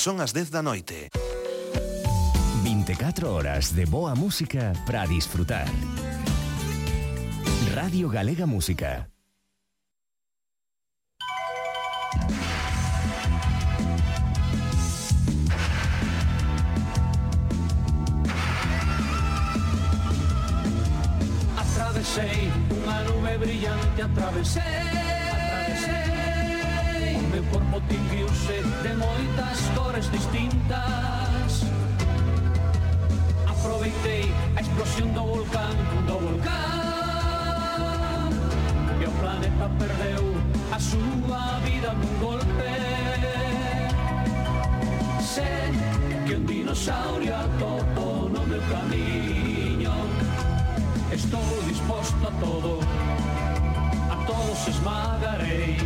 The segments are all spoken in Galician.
Son as 10 da noite. 24 horas de boa música para disfrutar. Radio Galega Música. Atravesei unha nube brillante, atravesei meu corpo tinguiuse de moitas cores distintas. Aproveitei a explosión do volcán, do volcán E o planeta perdeu a súa vida nun golpe. Sé que un dinosaurio atopo no meu camiño. Estou disposto a todo, a todos esmagarei.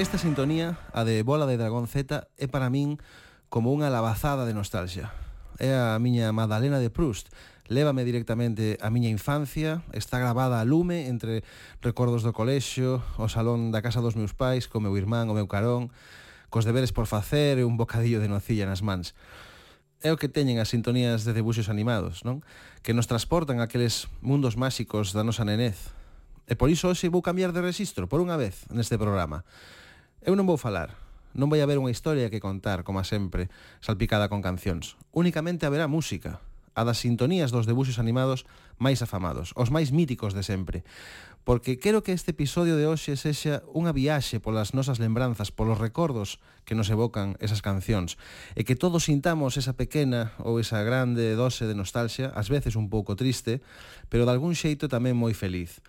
Esta sintonía, a de Bola de Dragón Z, é para min como unha lavazada de nostalgia. É a miña Madalena de Proust. Lévame directamente á miña infancia, está grabada a lume entre recordos do colexio, o salón da casa dos meus pais, co meu irmán, o meu carón, cos deberes por facer e un bocadillo de nocilla nas mans. É o que teñen as sintonías de debuxos animados, non? Que nos transportan a aqueles mundos máxicos da nosa nenez. E por iso hoxe vou cambiar de rexistro por unha vez neste programa. Eu non vou falar, non vai haber unha historia que contar, como sempre, salpicada con cancións. Únicamente haberá música, a das sintonías dos debuxos animados máis afamados, os máis míticos de sempre. Porque quero que este episodio de hoxe sexa unha viaxe polas nosas lembranzas, polos recordos que nos evocan esas cancións, e que todos sintamos esa pequena ou esa grande dose de nostalgia, ás veces un pouco triste, pero de algún xeito tamén moi feliz.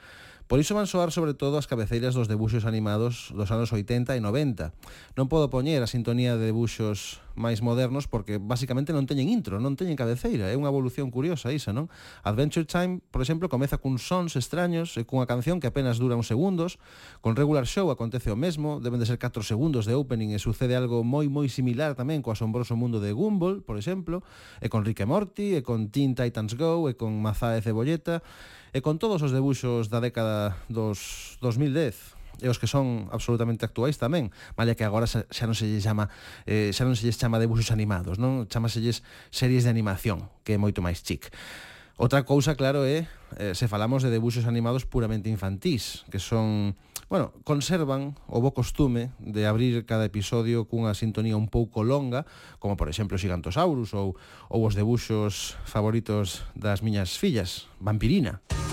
Por iso van soar sobre todo as cabeceiras dos debuxos animados dos anos 80 e 90. Non podo poñer a sintonía de debuxos máis modernos porque basicamente non teñen intro, non teñen cabeceira, é unha evolución curiosa isa, non? Adventure Time, por exemplo, comeza cun sons extraños e cunha canción que apenas dura uns segundos, con Regular Show acontece o mesmo, deben de ser 4 segundos de opening e sucede algo moi moi similar tamén co asombroso mundo de Gumball, por exemplo, e con Rick e Morty, e con Teen Titans Go, e con Mazá e Cebolleta, E con todos os debuxos da década dos 2010, e os que son absolutamente actuais tamén, malia que agora xa, xa non se lles chama eh, xa non se lles chama debuxos animados, non? Chamaselles series de animación, que é moito máis chic. Outra cousa, claro, é eh, se falamos de debuxos animados puramente infantís, que son, bueno, conservan o bo costume de abrir cada episodio cunha sintonía un pouco longa, como por exemplo Gigantosaurus ou, ou os debuxos favoritos das miñas fillas, Vampirina. Vampirina.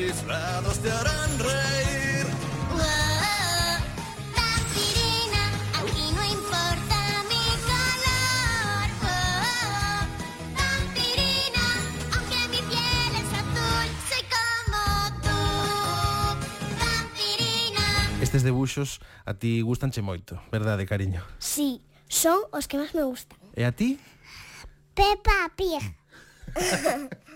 Sus lados te harán reír. Estes debuxos a ti gustanche moito, verdade, cariño? Sí, son os que máis me gustan. E a ti? Peppa Pig.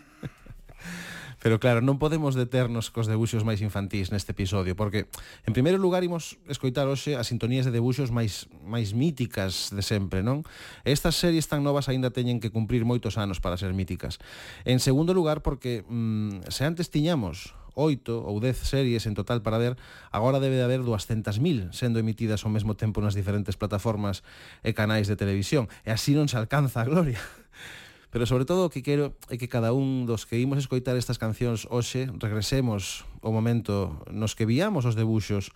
Pero claro, non podemos deternos cos debuxos máis infantís neste episodio, porque en primeiro lugar imos escoitar hoxe as sintonías de debuxos máis máis míticas de sempre, non? Estas series tan novas aínda teñen que cumprir moitos anos para ser míticas. En segundo lugar, porque mm, se antes tiñamos oito ou dez series en total para ver, agora debe de haber 200.000 sendo emitidas ao mesmo tempo nas diferentes plataformas e canais de televisión. E así non se alcanza a gloria. Pero sobre todo o que quero é que cada un dos que imos escoitar estas cancións hoxe regresemos o momento nos que viamos os debuxos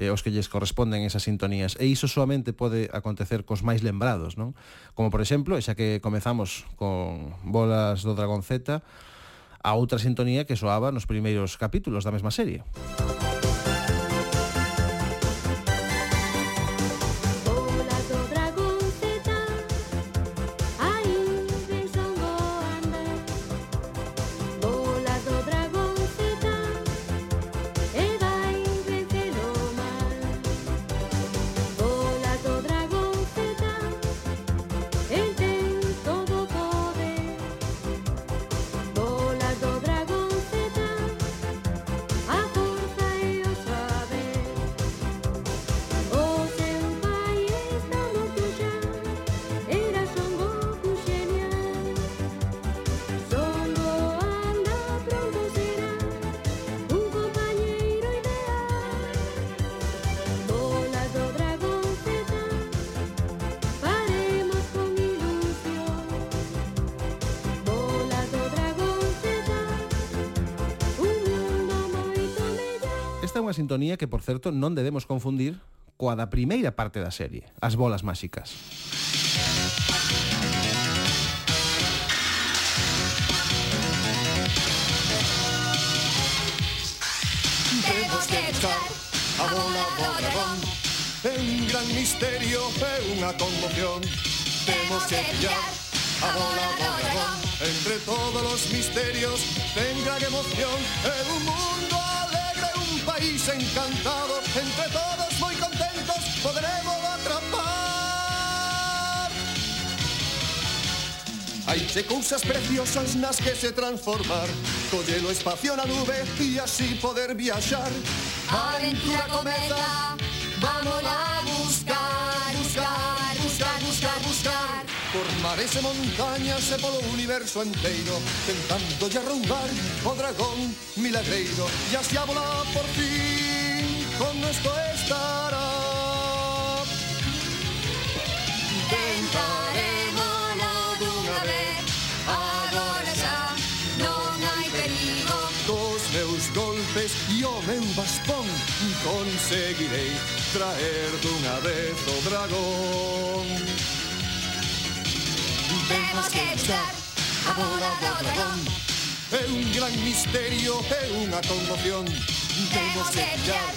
eh, os que lles corresponden esas sintonías. E iso solamente pode acontecer cos máis lembrados, non? Como por exemplo, xa que comezamos con Bolas do Dragón Z, a outra sintonía que soaba nos primeiros capítulos da mesma serie. Música unha sintonía que, por certo, non debemos confundir coa da primeira parte da serie, as bolas máxicas. Temos que buscar a bola do dragón. É un gran misterio, é unha conmoción. Temos que pillar a bola do dragón. Entre todos os misterios ten gran emoción. É un mundo país encantado, entre todos muy contentos podremos atrapar. Hay de cousas preciosas nas que se transformar, collelo espacio na nube e así poder viaxar. A aventura comeza, vamos a buscar, buscar, buscar, buscar, buscar. Por mares e montañas e polo universo enteiro Tentando lle roubar o dragón milagreiro. E así a volar por fin con esto estará. Tentaremos dunha vez Agora xa non hai perigo Dos meus golpes e o meu bastón Conseguirei traer dunha vez o dragón tema sketchup A bola do dragón É un gran misterio, é unha conmoción. Temos que pillar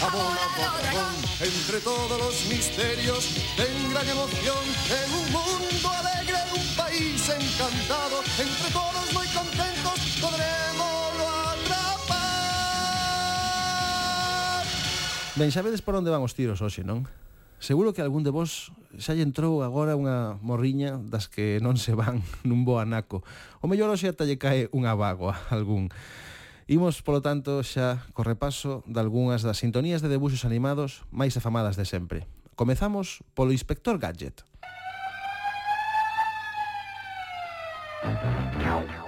a bola do dragón Entre todos os misterios ten gran emoción É un mundo alegre, un país encantado Entre todos moi contentos podremos atrapar. Ben, xa vedes por onde van os tiros hoxe, non? Seguro que algún de vos xa lle entrou agora unha morriña das que non se van nun bo anaco. O mellor hoxe ata lle cae unha vagoa algún. Imos, polo tanto, xa co repaso de algunhas das sintonías de debuxos animados máis afamadas de sempre. Comezamos polo Inspector Gadget. Thank.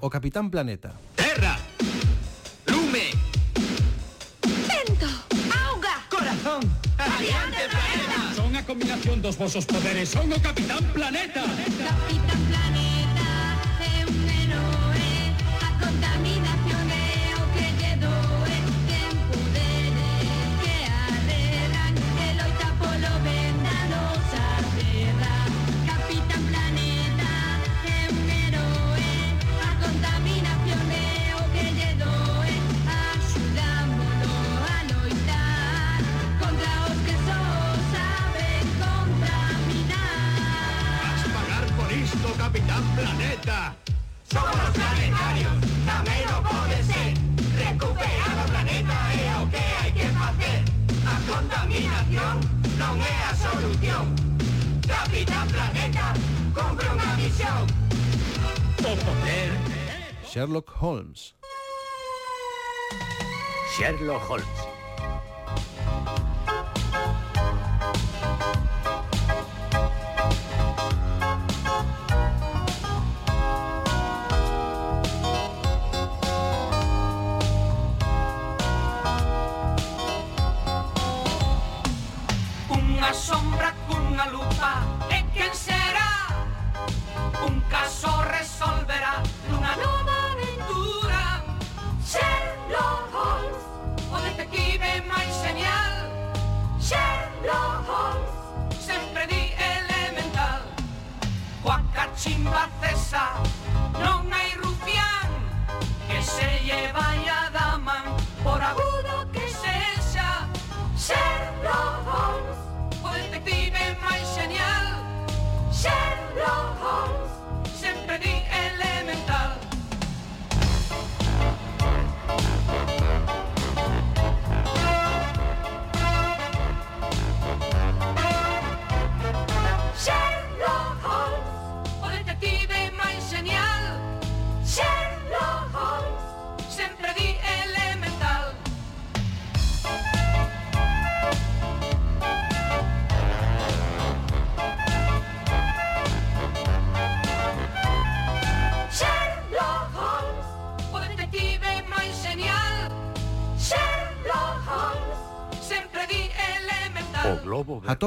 O Capitán Planeta. ¡Terra! ¡Lume! ¡Vento! ¡Auga! ¡Corazón! ¡Adiante, planeta! Son a combinación dos vosos poderes. Son o Capitán Planeta. Capitán Planeta. Sherlock Holmes. Sherlock Holmes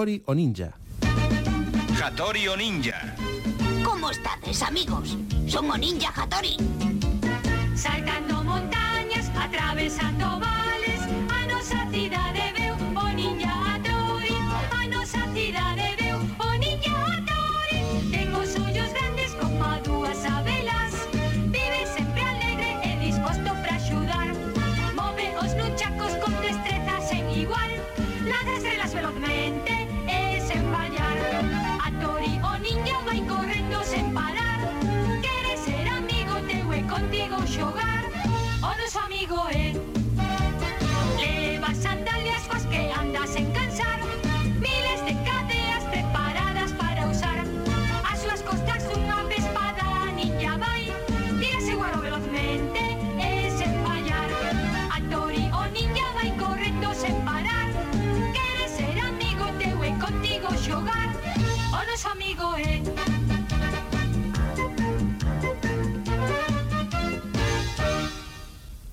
Hattori o Ninja. Hattori o Ninja. ¿Cómo estáis, amigos? Somos Ninja Hattori. Saltando montañas, atravesando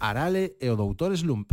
Arale e o Doutores Lump.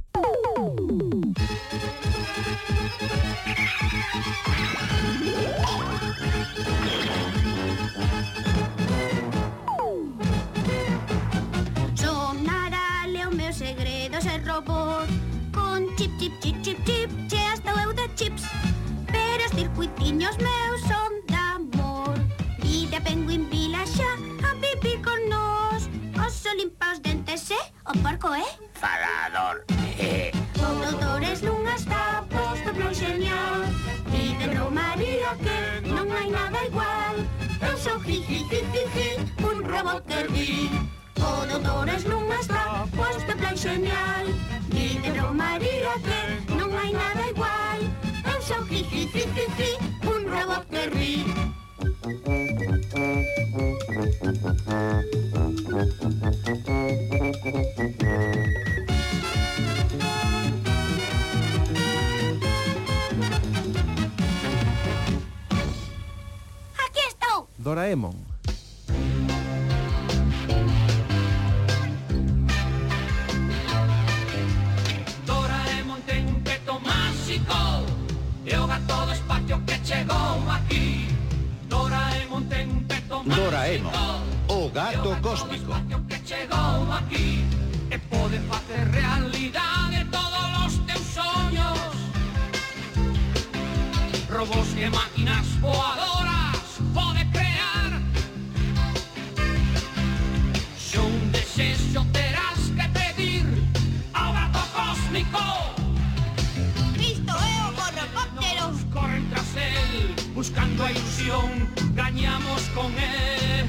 Ti, Di, odores non está, pois te plan genial. Dítelo María que non hai nada igual. Eu sou hi, hi, hi, hi, hi, un robot que ri Aquí estou Doraemon. Supremo O gato cósmico. Que chegou aquí E pode facer realidade todos os teus sonhos Robos e máquinas voadoras pode crear. Se un desexo terás que pedir ao gato cósmico. Cristo é o corrupóptero Corren tras él buscando a ilusión soñamos con él.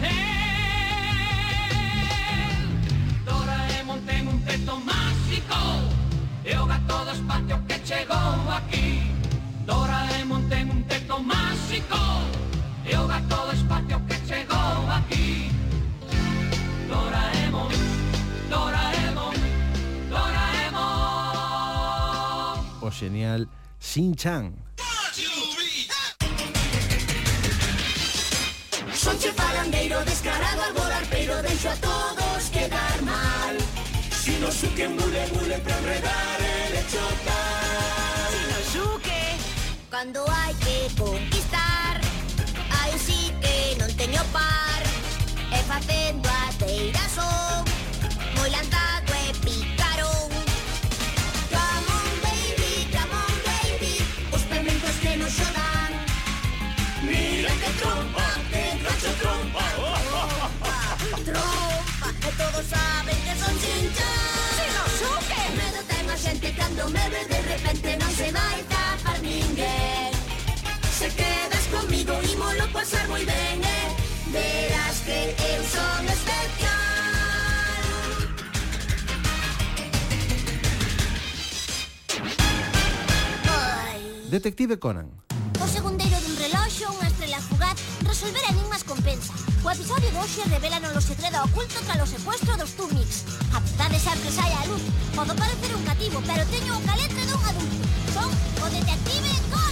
Doraemon ten un teto máxico e o gato do espacio que chegou aquí. Doraemon ten un teto máxico e o gato do espacio que chegou aquí. Doraemon, Doraemon, Doraemon. O genial Shin-chan falandeiro descarado al volar Pero deixo a todos quedar mal. Si no suque mule mule pra enredar el chota Si no suque Cando hai que conquistar Aí sí que non teño par. E facendo a teira son todos saben que son chinchas Si no suque Medo ten a xente cando me ve de repente non se vai tapar ninguén Se quedas comigo ímolo pasar moi ben, eh? Verás que eu son especial Detective Conan. O segundo resolver enigmas compensa. O episodio de hoxe revelan o segredo oculto tras o secuestro dos Turmix. A verdade sempre sai á luz. Podo parecer un cativo, pero teño o caletre dun adulto. Son o detective Go!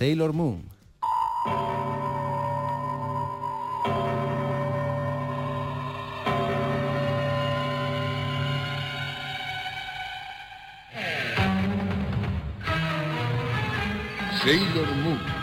Sailor Moon. Sailor Moon.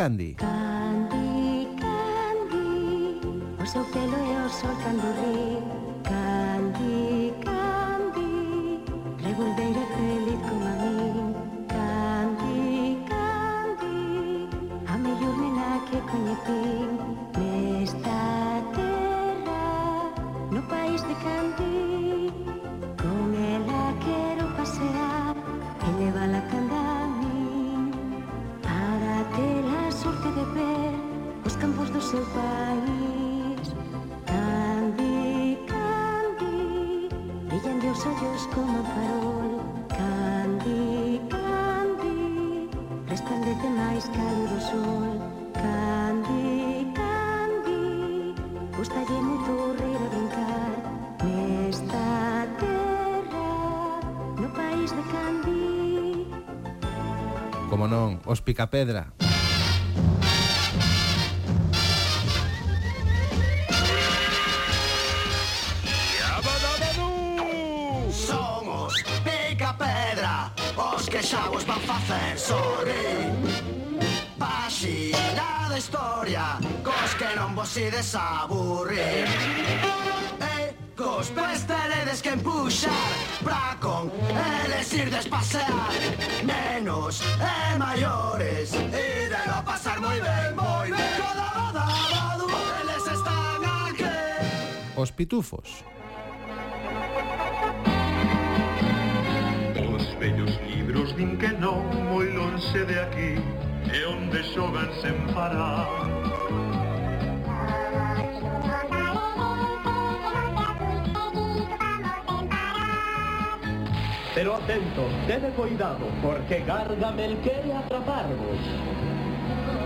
Candy Sos como farol, Candy, Candy Resplandece máis calo do sol. Candy, Candy Gustalle moito rir a brincar Nesta terra No país de Candy Como non, os Picapedra. si desaburrir. E cos teredes que empuxar Pra con eles irdes pasear Nenos eh, e maiores E de lo pasar moi ben, moi ben Coda boda, badu, eles están aquí. Os pitufos Os vellos libros din que non moi lonxe de aquí E onde xogan sen parar Pero atento, tened cuidado, porque Gargamel quiere atraparnos.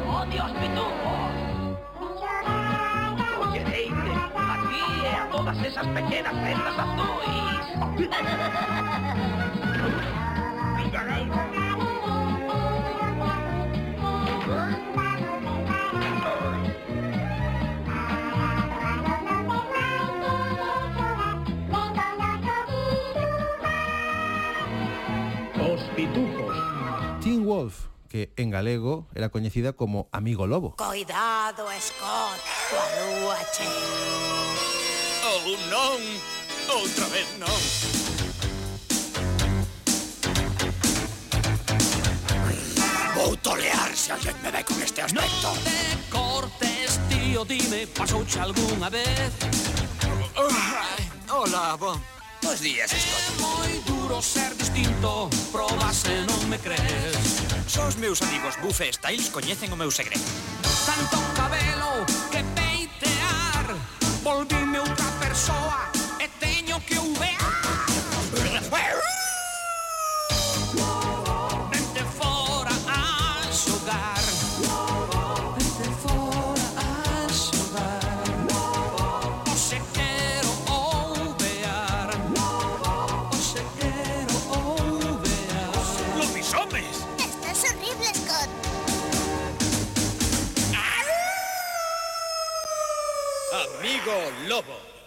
¡Oh, Dios, pitufos! ¡Oye, Deite! ¡Aquí, a todas esas pequeñas prendas azules! ¡Mira, Teen Wolf, que en galego era coñecida como Amigo Lobo. Coidado, Scott, coa lúa che. Oh, non, outra vez non. Vou tolear se alguén me ve con este aspecto. Non te cortes, tío, dime, pasouche algunha vez? Uh, uh, hola, bon. Dos días, Scott. É moi duro ser distinto, proba se non me crees. Só os meus amigos Buffet e Styles coñecen o meu segredo. Tanto cabelo que peitear, volvime outra persoa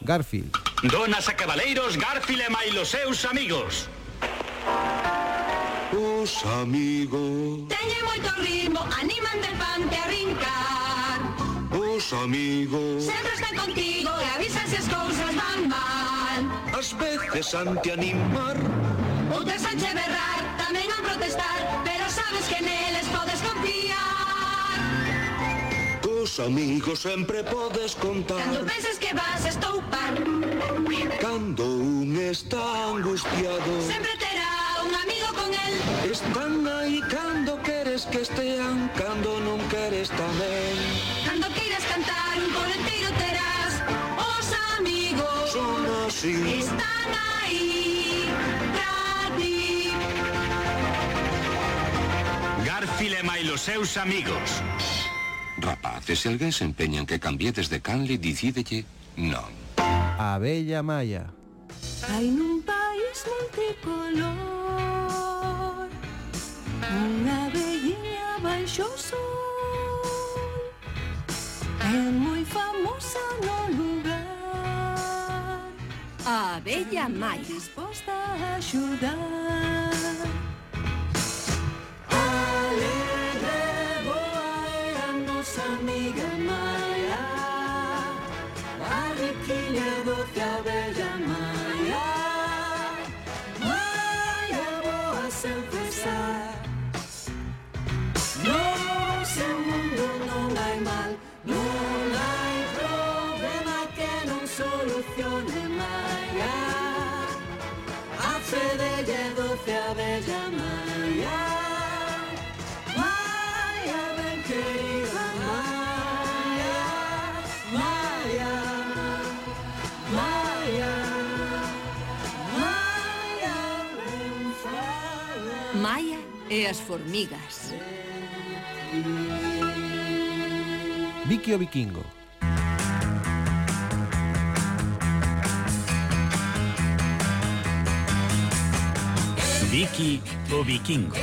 Garfield. Donas a cabaleiros Garfield e mai seus amigos. Os amigos. Teñen moito ritmo, animan del pante a rincar Os amigos. Sempre están contigo e avisan se as cousas van mal. As veces ante animar. Outras anche berrar, tamén a protestar Pero sabes que neles podes Cos amigos sempre podes contar. Cando penses que vas estoupar Cando un está angustiado Sempre terá un amigo con el Están aí cando queres que estean Cando non queres tamén Cando queiras cantar un coro terás. Os amigos Son así. Están aí pra ti Garfield e Mai, los seus amigos. E se alguén se empeña en que cambiedes de canle, dicídelle non. A bella Maya. Hai nun país multicolor. Unha bella baixo sol. É moi famosa no lugar. A bella Maya. Disposta a axudar. Maia e as formigas. Vicky o Vikingo. Vicky o Vikingo.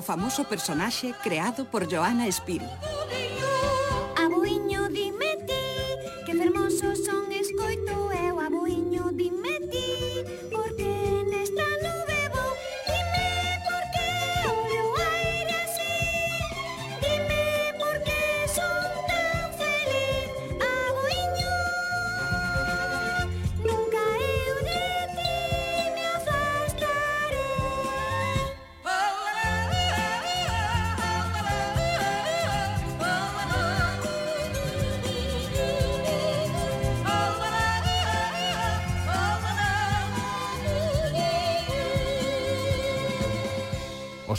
Famoso personaxe creado por Joana Espín.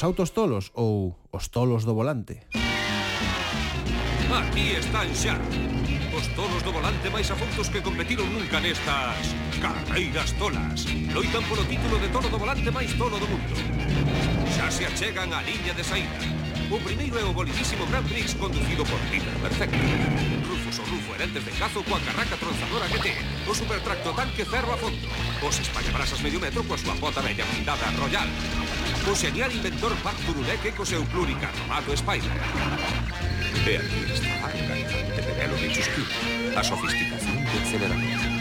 autos tolos ou os tolos do volante. Aquí están xa. Os tolos do volante máis afontos que competiron nunca nestas carreiras tolas. Loitan polo título de tolo do volante máis tolo do mundo. Xa se achegan á liña de saída. O primeiro é o bolidísimo Grand Prix conducido por Peter Perfecto. Rufus o Rufo herentes de cazo coa carraca tronzadora GT O supertracto tanque ferro a fondo. Os espallabrasas medio metro coa súa pota bella blindada Royal o señal inventor Pacturulec co seu Tomato Spider. E aquí esta encantante Penélope Chusquín, a sofisticación do acelerador.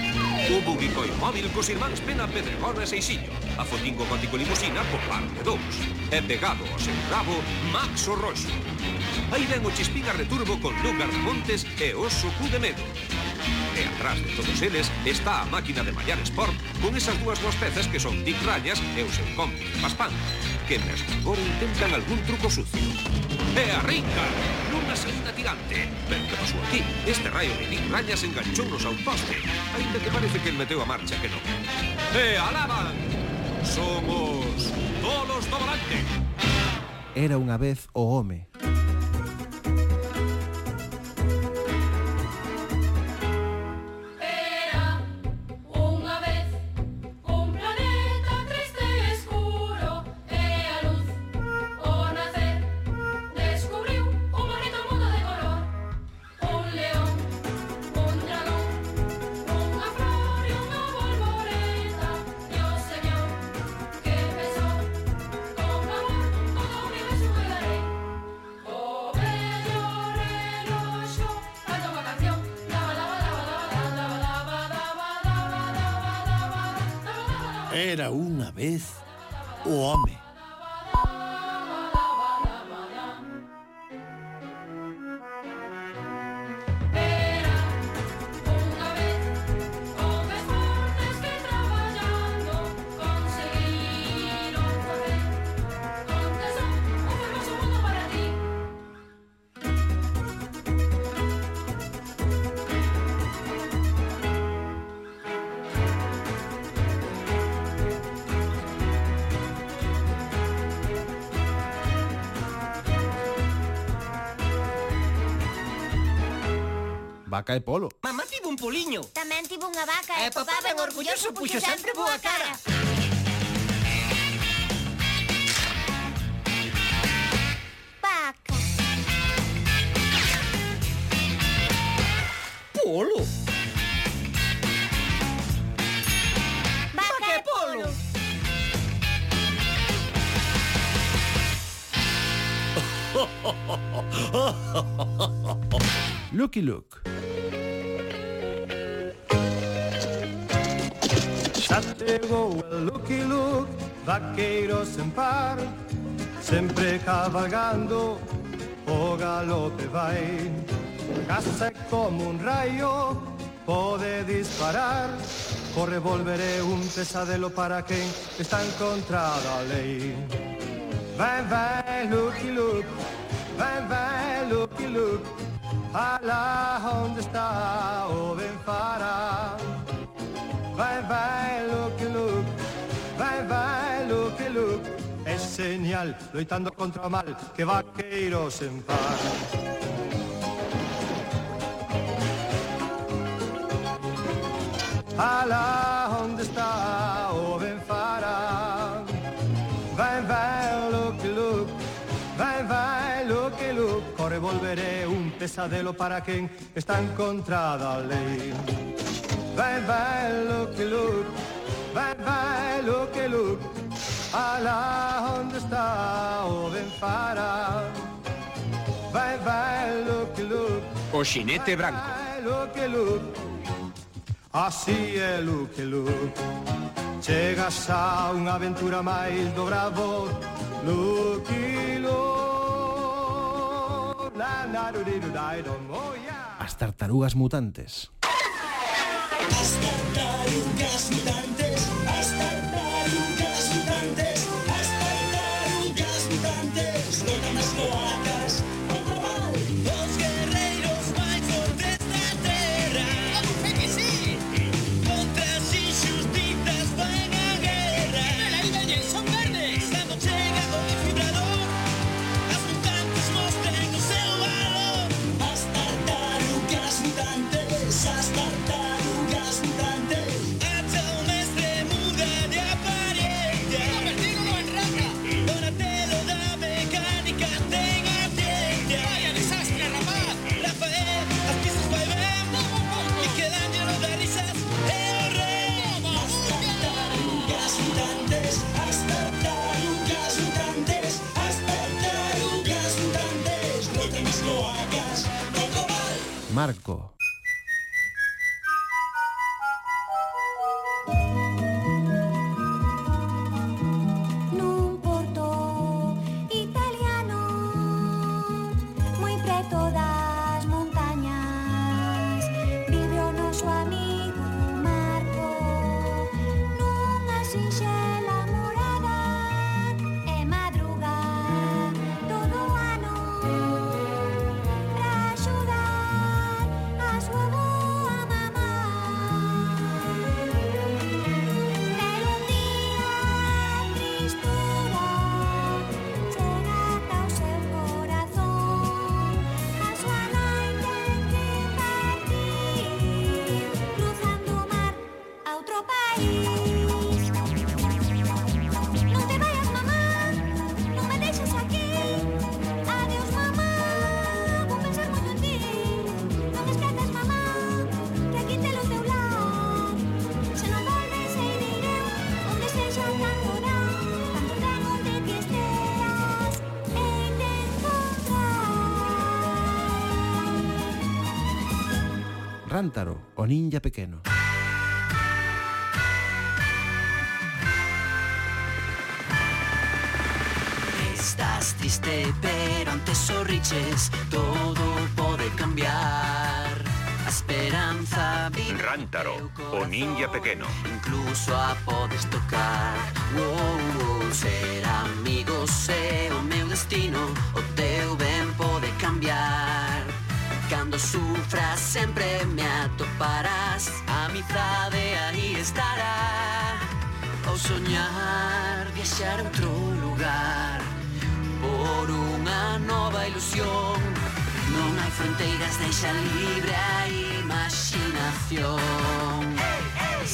O bubico móvil cos irmáns Pena Pedregona e Seixillo, a fotingo gótico limusina co parte dous, E pegado ao seu rabo, Max o Roxo. Aí ven o Chispín Returbo con Lugar Montes e Oso Cu de Medo. E atrás de todos eles está a máquina de mallar Sport con esas dúas dúas pezas que son Dick Rayas e o seu cómplice Paspán pequenas agora intentan algún truco sucio. E arrinca nunha saída tirante. Pero que pasou aquí? Este raio de Nick Rañas enganchounos ao poste, aínda que parece que el meteu a marcha que non. E alaban! Somos tolos do volante. Era unha vez o home. Vaca e polo. Mamá tivo un poliño. Tamén tivo unha vaca eh, e, e papá ben orgulloso puxo sempre boa cara. Vaca. Polo. Vaca e polo. Looky look. Montego, el looky look, vaqueros en par, siempre cabalgando o galope va. Casa como un rayo, puede disparar, o revolveré un pesadelo para que está en contra la ley. Vai, vai, looky look, vai, vai, looky look, a la onda está o ven para. Vai, vai, Luke, Luke Vai, vai, Luke, Luke É señal, loitando contra o mal Que vaqueiros en par Alá, onde está o ben fará? Vai, vai, Luke, Luke Vai, vai, Luke, Luke Corre, volveré un pesadelo para quen está en contra da lei. Vai, vai, loqueluc, vai, vai, loqueluc, alá onde está o benfara. Vai, vai, loqueluc, o xinete branco. Vai, loqueluc, así é loqueluc. Chegas a unha aventura máis do bravo, loqueluc. As tartarugas mutantes. hasta ahora y un gas mutante. Marco. Rántaro, o ninja pequeno. Estás triste, pero antes sorriches, todo pode cambiar. A esperanza vive Rántaro, o ninja pequeno. incluso a podes tocar. Wow, wow, soñar viaxar a outro lugar. Por unha nova ilusión non hai fronteiras deixa libre a imaginación.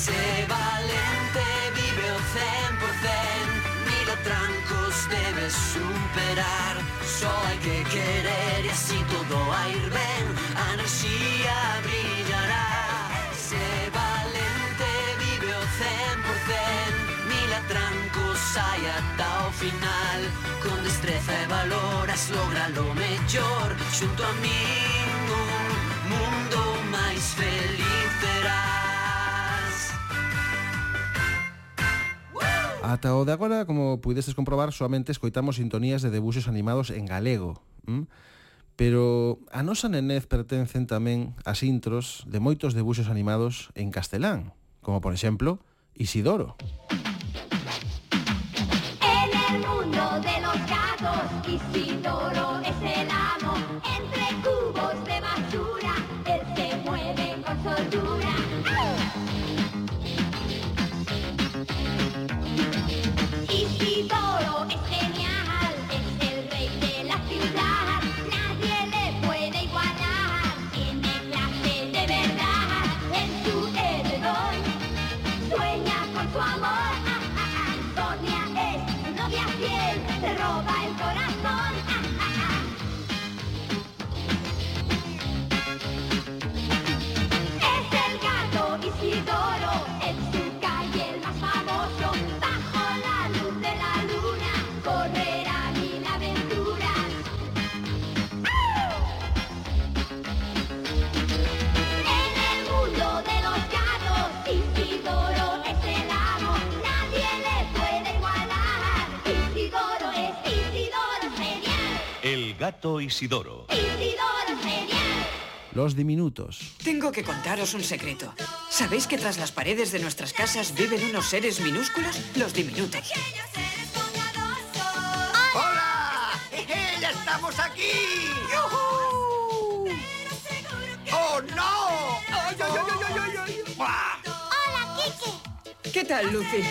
Se valente vive o cen por cen mil atrancos debes superar. Só hai que querer e así todo a ir ben final Con destreza e valor as logra lo mellor Xunto a min un mundo máis feliz terás Ata o de agora, como puideses comprobar, soamente escoitamos sintonías de debuxos animados en galego ¿m? Pero a nosa nenez pertencen tamén as intros de moitos debuxos animados en castelán, como por exemplo Isidoro. Isidoro. De los gatos, Isidoro gato Isidoro. Isidoro genial. Los diminutos. Tengo que contaros un secreto. ¿Sabéis que tras las paredes de nuestras casas viven unos seres minúsculos? Los diminutos. ¡Hola! ¡Ya estamos aquí! ¡Oh, no! ¡Ay, ay, ay, ay, ay, ay! ¡Buah! Hola, Kike. ¿Qué tal, Lucy?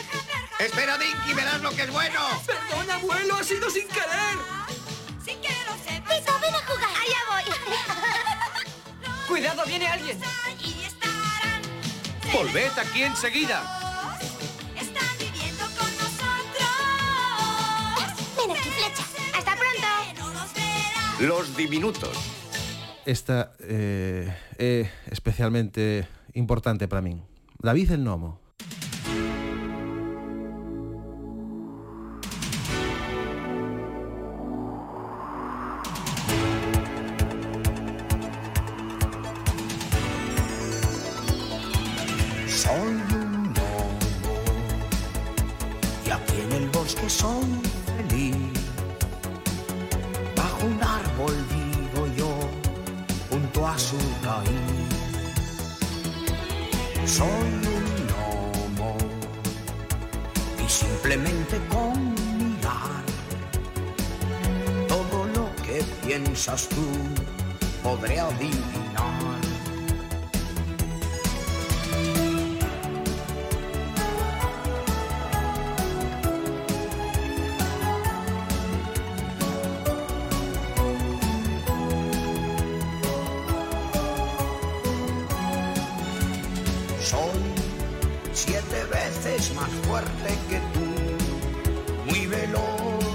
Espera, Dinky, verás lo que es bueno. Perdón, abuelo, ha sido sin querer. Ven a jugar. Allá voy. Cuidado, viene alguien. Volved aquí enseguida. Ven aquí, flecha. Hasta pronto. Los diminutos. Esta eh, é especialmente importante para min. David el Nomo. Soy siete veces más fuerte que tú, muy veloz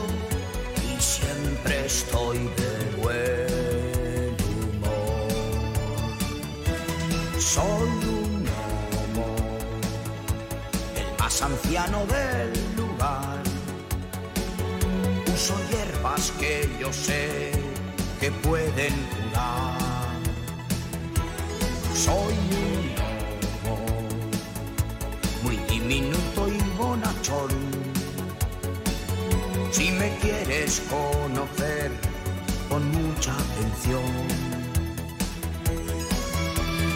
y siempre estoy de buen humor. Soy un homo, el más anciano del lugar. Uso hierbas que yo sé que pueden curar. Soy un Si me quieres conocer, con mucha atención.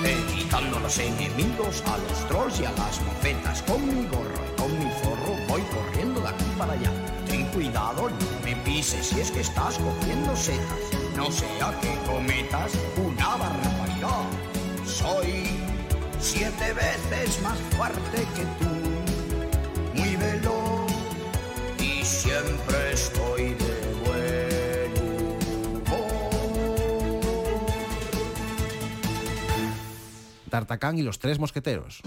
Evitando a los enemigos, a los trolls y a las mofetas, con mi gorro y con mi zorro voy corriendo de aquí para allá. Ten cuidado, no me pises si es que estás cogiendo setas, no sea que cometas una barbaridad. Soy siete veces más fuerte que tú, siempre estoy de buen humor. Tartacán y los tres mosqueteros.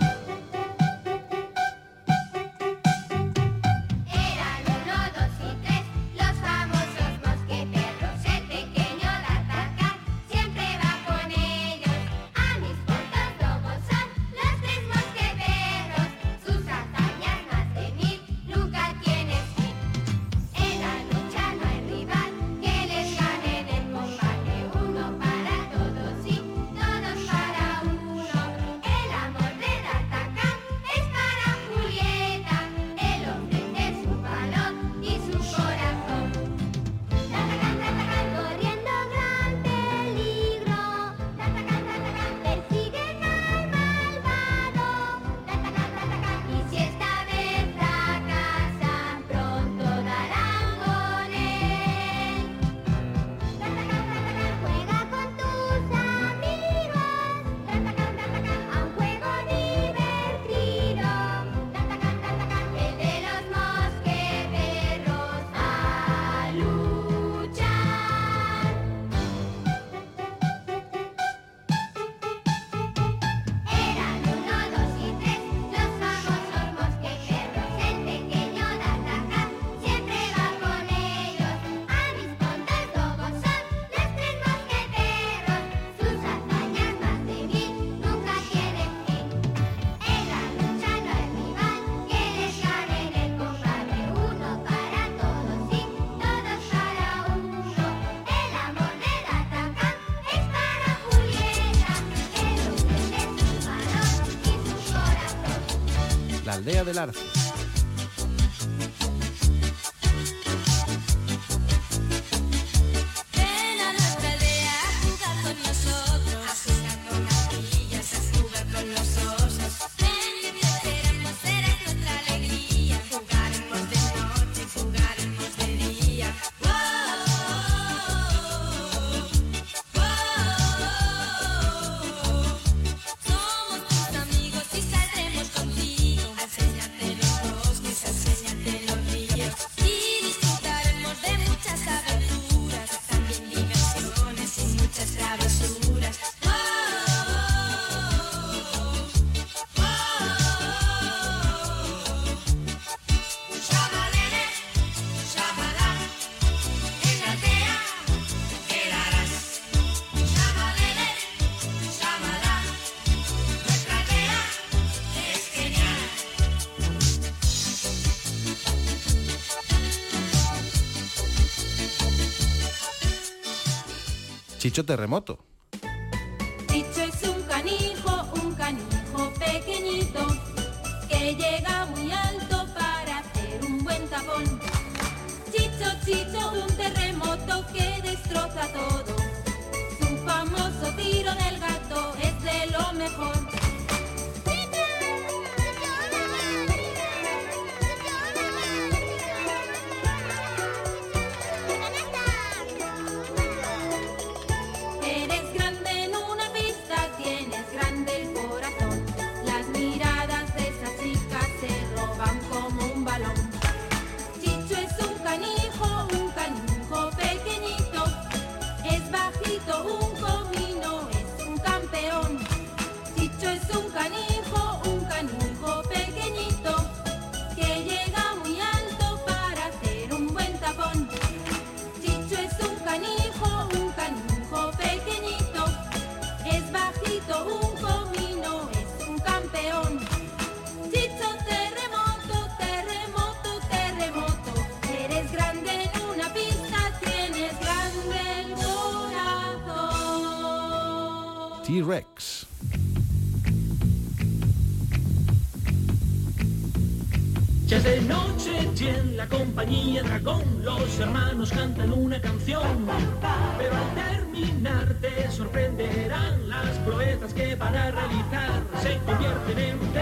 Aldea del Arce. terremoto. Chicho es un canijo, un canijo pequeñito, que llega muy alto para hacer un buen tapón. Chicho, Chicho, un terremoto que destroza todo. Su famoso tiro del gato es de lo mejor. Hermanos cantan una canción, pero al terminar te sorprenderán las proezas que van a realizar. Se convierten en un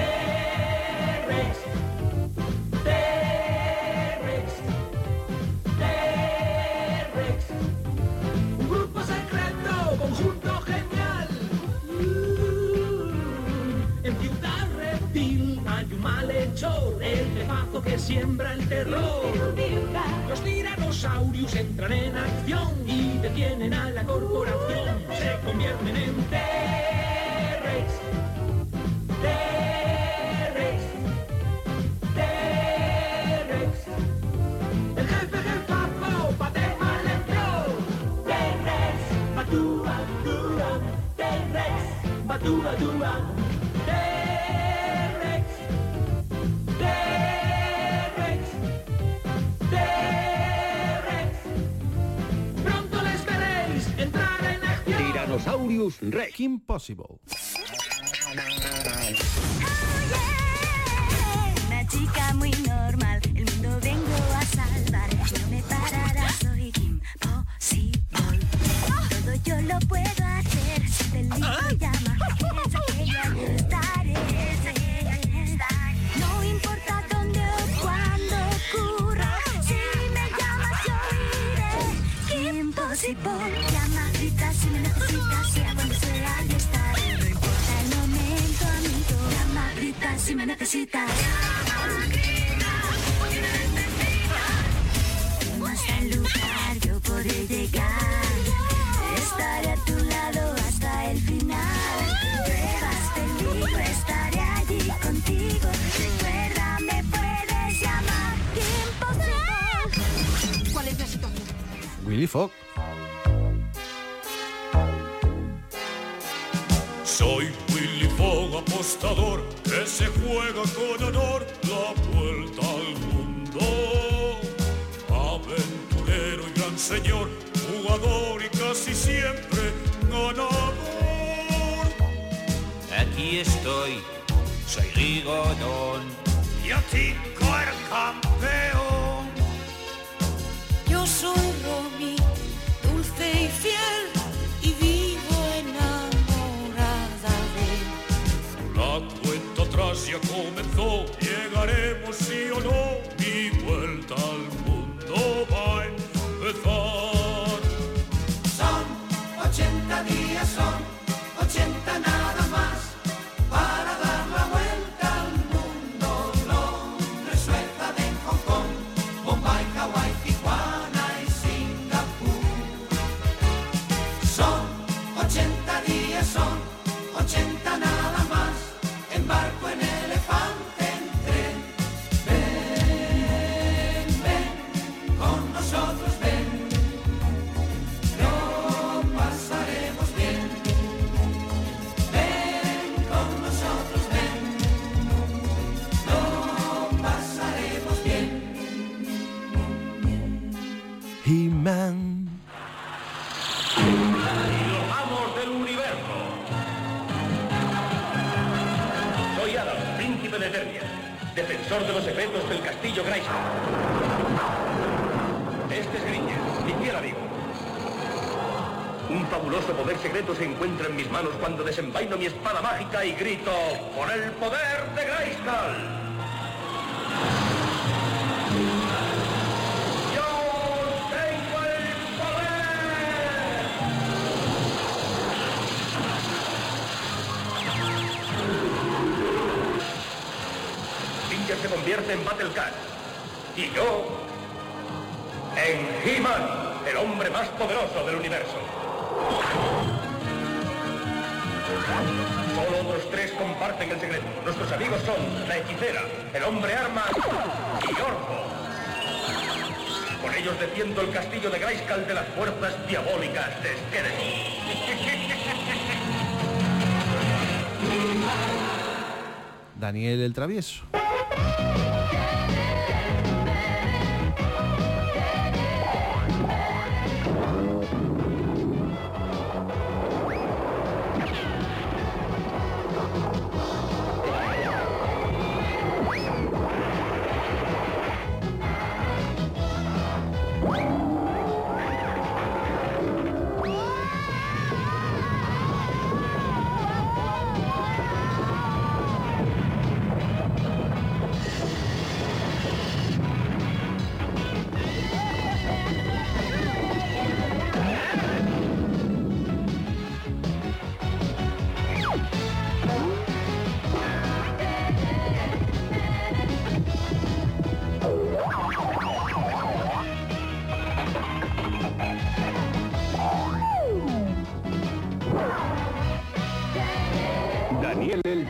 siembra el terror. Los tiranosaurios entran en acción y detienen a la corporación. Se convierten en T-Rex. T-Rex. T-Rex. El jefe del papo pateja al empleo. T-Rex. Batúa, dúa. T-Rex. Batúa, dúa. Tyrannosaurus Rex. Impossible. Una chica muy normal, el mundo vengo a salvar. No me parará, soy Kim Possible. Todo yo lo puedo hacer. Si te elijo, llama. Eres aquella que estaré. No importa dónde o cuándo ocurra. Si me llamas, yo iré. Kim si me necesitas. Hasta el lugar yo podré llegar. Estaré a tu lado hasta el final. Pruebas peligro, estaré allí contigo. Recuerda, me puedes llamar imposible. ¿Cuál es la situación? Willy Fogg. Soy apostador, que se juega con honor la vuelta al mundo. Aventurero y gran señor, jugador y casi siempre ganador. Aquí estoy, soy Rigodón. Yo tico el campeón. De los secretos del castillo Grayskull. Este es Gringer, mi amigo. Un fabuloso poder secreto se encuentra en mis manos cuando desenvaino mi espada mágica y grito ¡Por el poder de Grayskull! Convierte en Battle Cat. Y yo en He-Man, el hombre más poderoso del universo. Solo otros tres comparten el secreto. Nuestros amigos son la hechicera, el hombre arma y Orco. Con ellos defiendo el castillo de Grayskull de las fuerzas diabólicas de Skeletor. Daniel el Travieso. Thank you.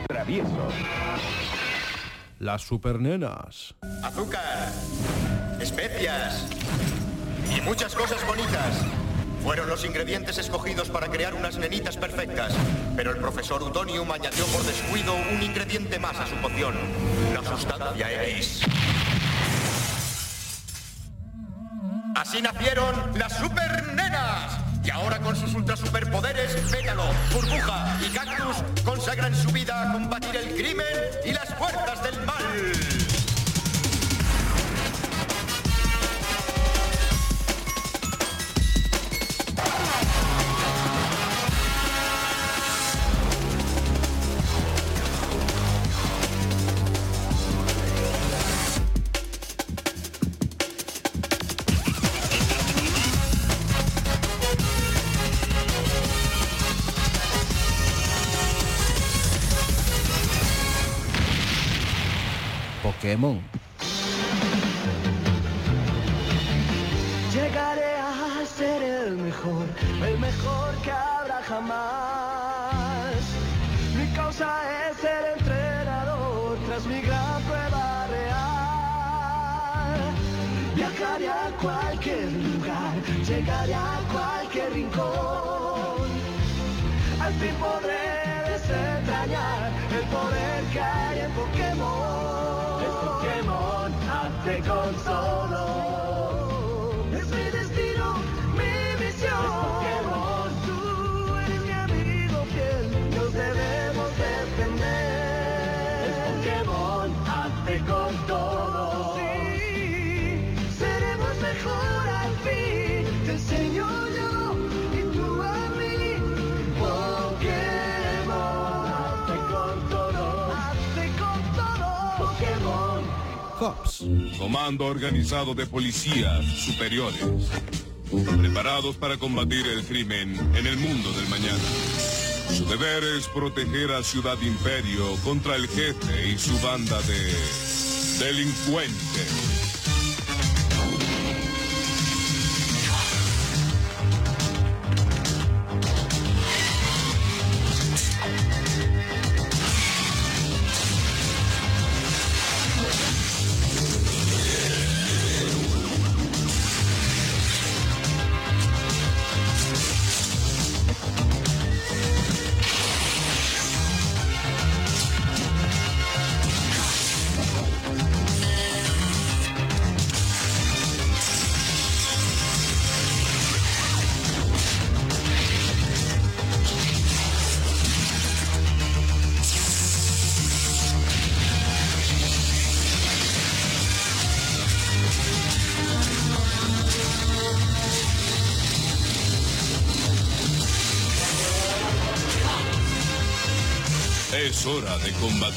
Travieso. Las supernenas. Azúcar, especias y muchas cosas bonitas. Fueron los ingredientes escogidos para crear unas nenitas perfectas, pero el profesor Utonium añadió por descuido un ingrediente más a su poción, la sustancia X. Así nacieron las supernenas. Y ahora con sus ultra superpoderes, Pétalo, Burbuja y Cactus consagran su vida a combatir el crimen y las fuerzas del mal. Pokémon. Comando organizado de policías superiores. Preparados para combatir el crimen en el mundo del mañana. Su deber es proteger a Ciudad Imperio contra el jefe y su banda de delincuentes. Bomba.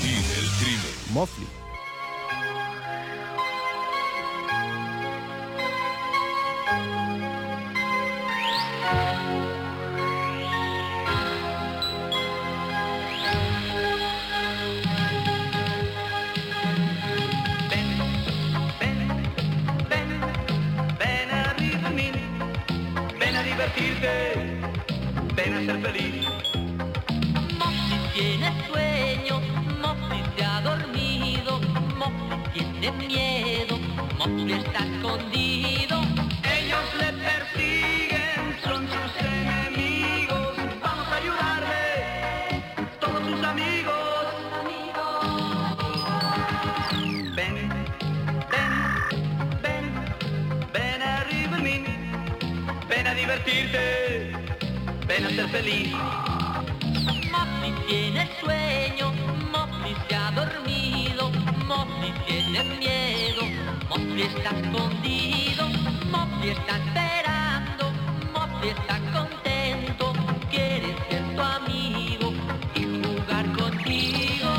Divertirte, ven a ser feliz. Está escondido, Mopli está esperando, Mopli está contento, quiere ser tu amigo y jugar contigo.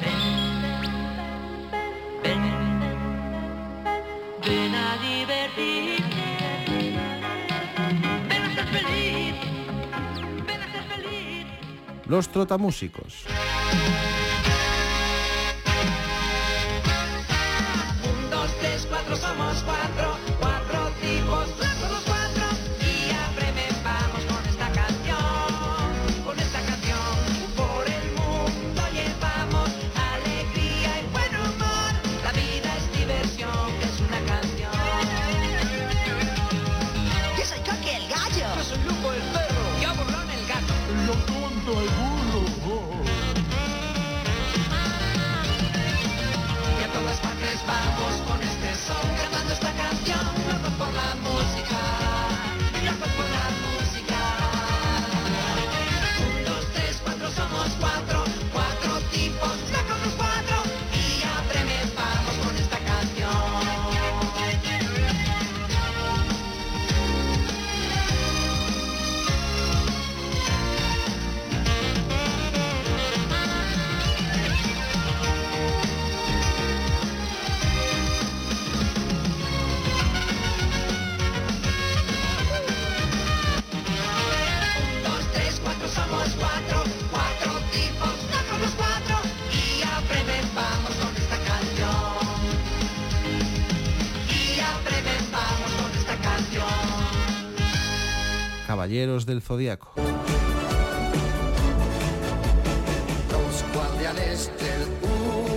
Ven, ven, ven, ven a divertirte, ven a ser feliz. Los trotamúsicos. Caballeros del Zodiaco. Los guardianes del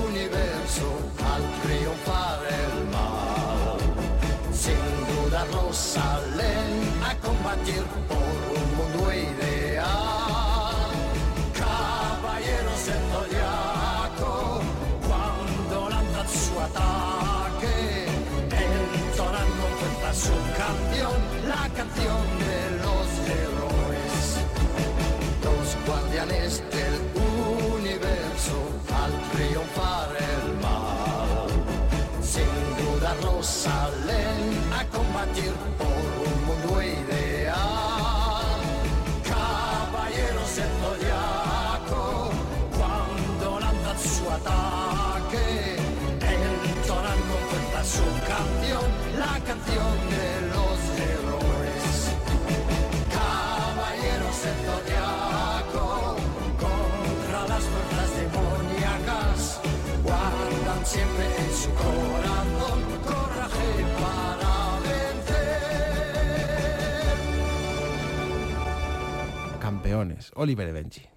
universo al triunfar el mal, sin dudarlo salen a combatir por un mundo ideal. Caballeros del zodiaco, cuando lanzan su ataque, entonan con fuerza su canción, la canción salen a combatir por un mundo ideal. Caballeros del zodiaco, cuando lanzan su ataque, entonan con fuerza su canción, la canción de Oliver Benji.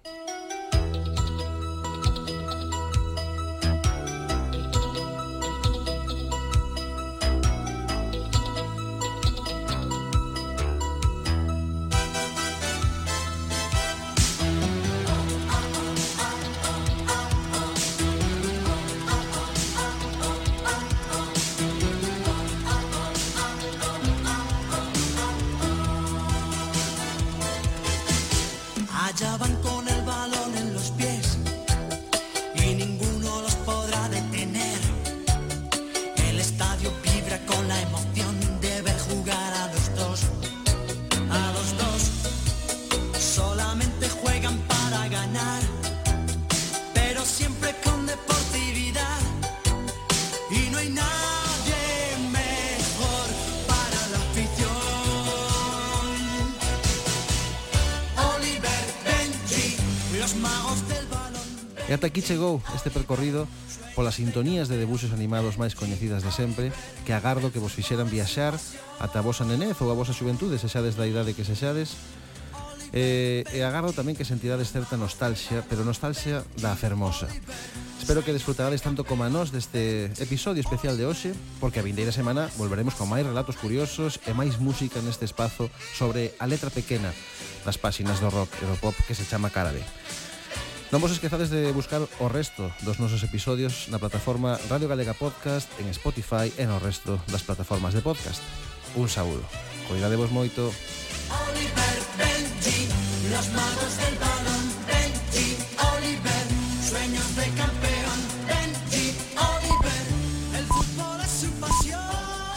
ata aquí chegou este percorrido polas sintonías de debuxos animados máis coñecidas de sempre que agardo que vos fixeran viaxar ata a vosa nenez ou a vosa xuventude se xades da idade que se xades e, e agardo tamén que sentirades certa nostalxia pero nostalxia da fermosa Espero que desfrutarades tanto como a nós deste episodio especial de hoxe, porque a vindeira semana volveremos con máis relatos curiosos e máis música neste espazo sobre a letra pequena das páxinas do rock e do pop que se chama Carabe. Non vos esquezades de buscar o resto dos nosos episodios na plataforma Radio Galega Podcast, en Spotify e no resto das plataformas de podcast. Un saúdo. Cuidadevos moito. Oliver Benji, los magos del.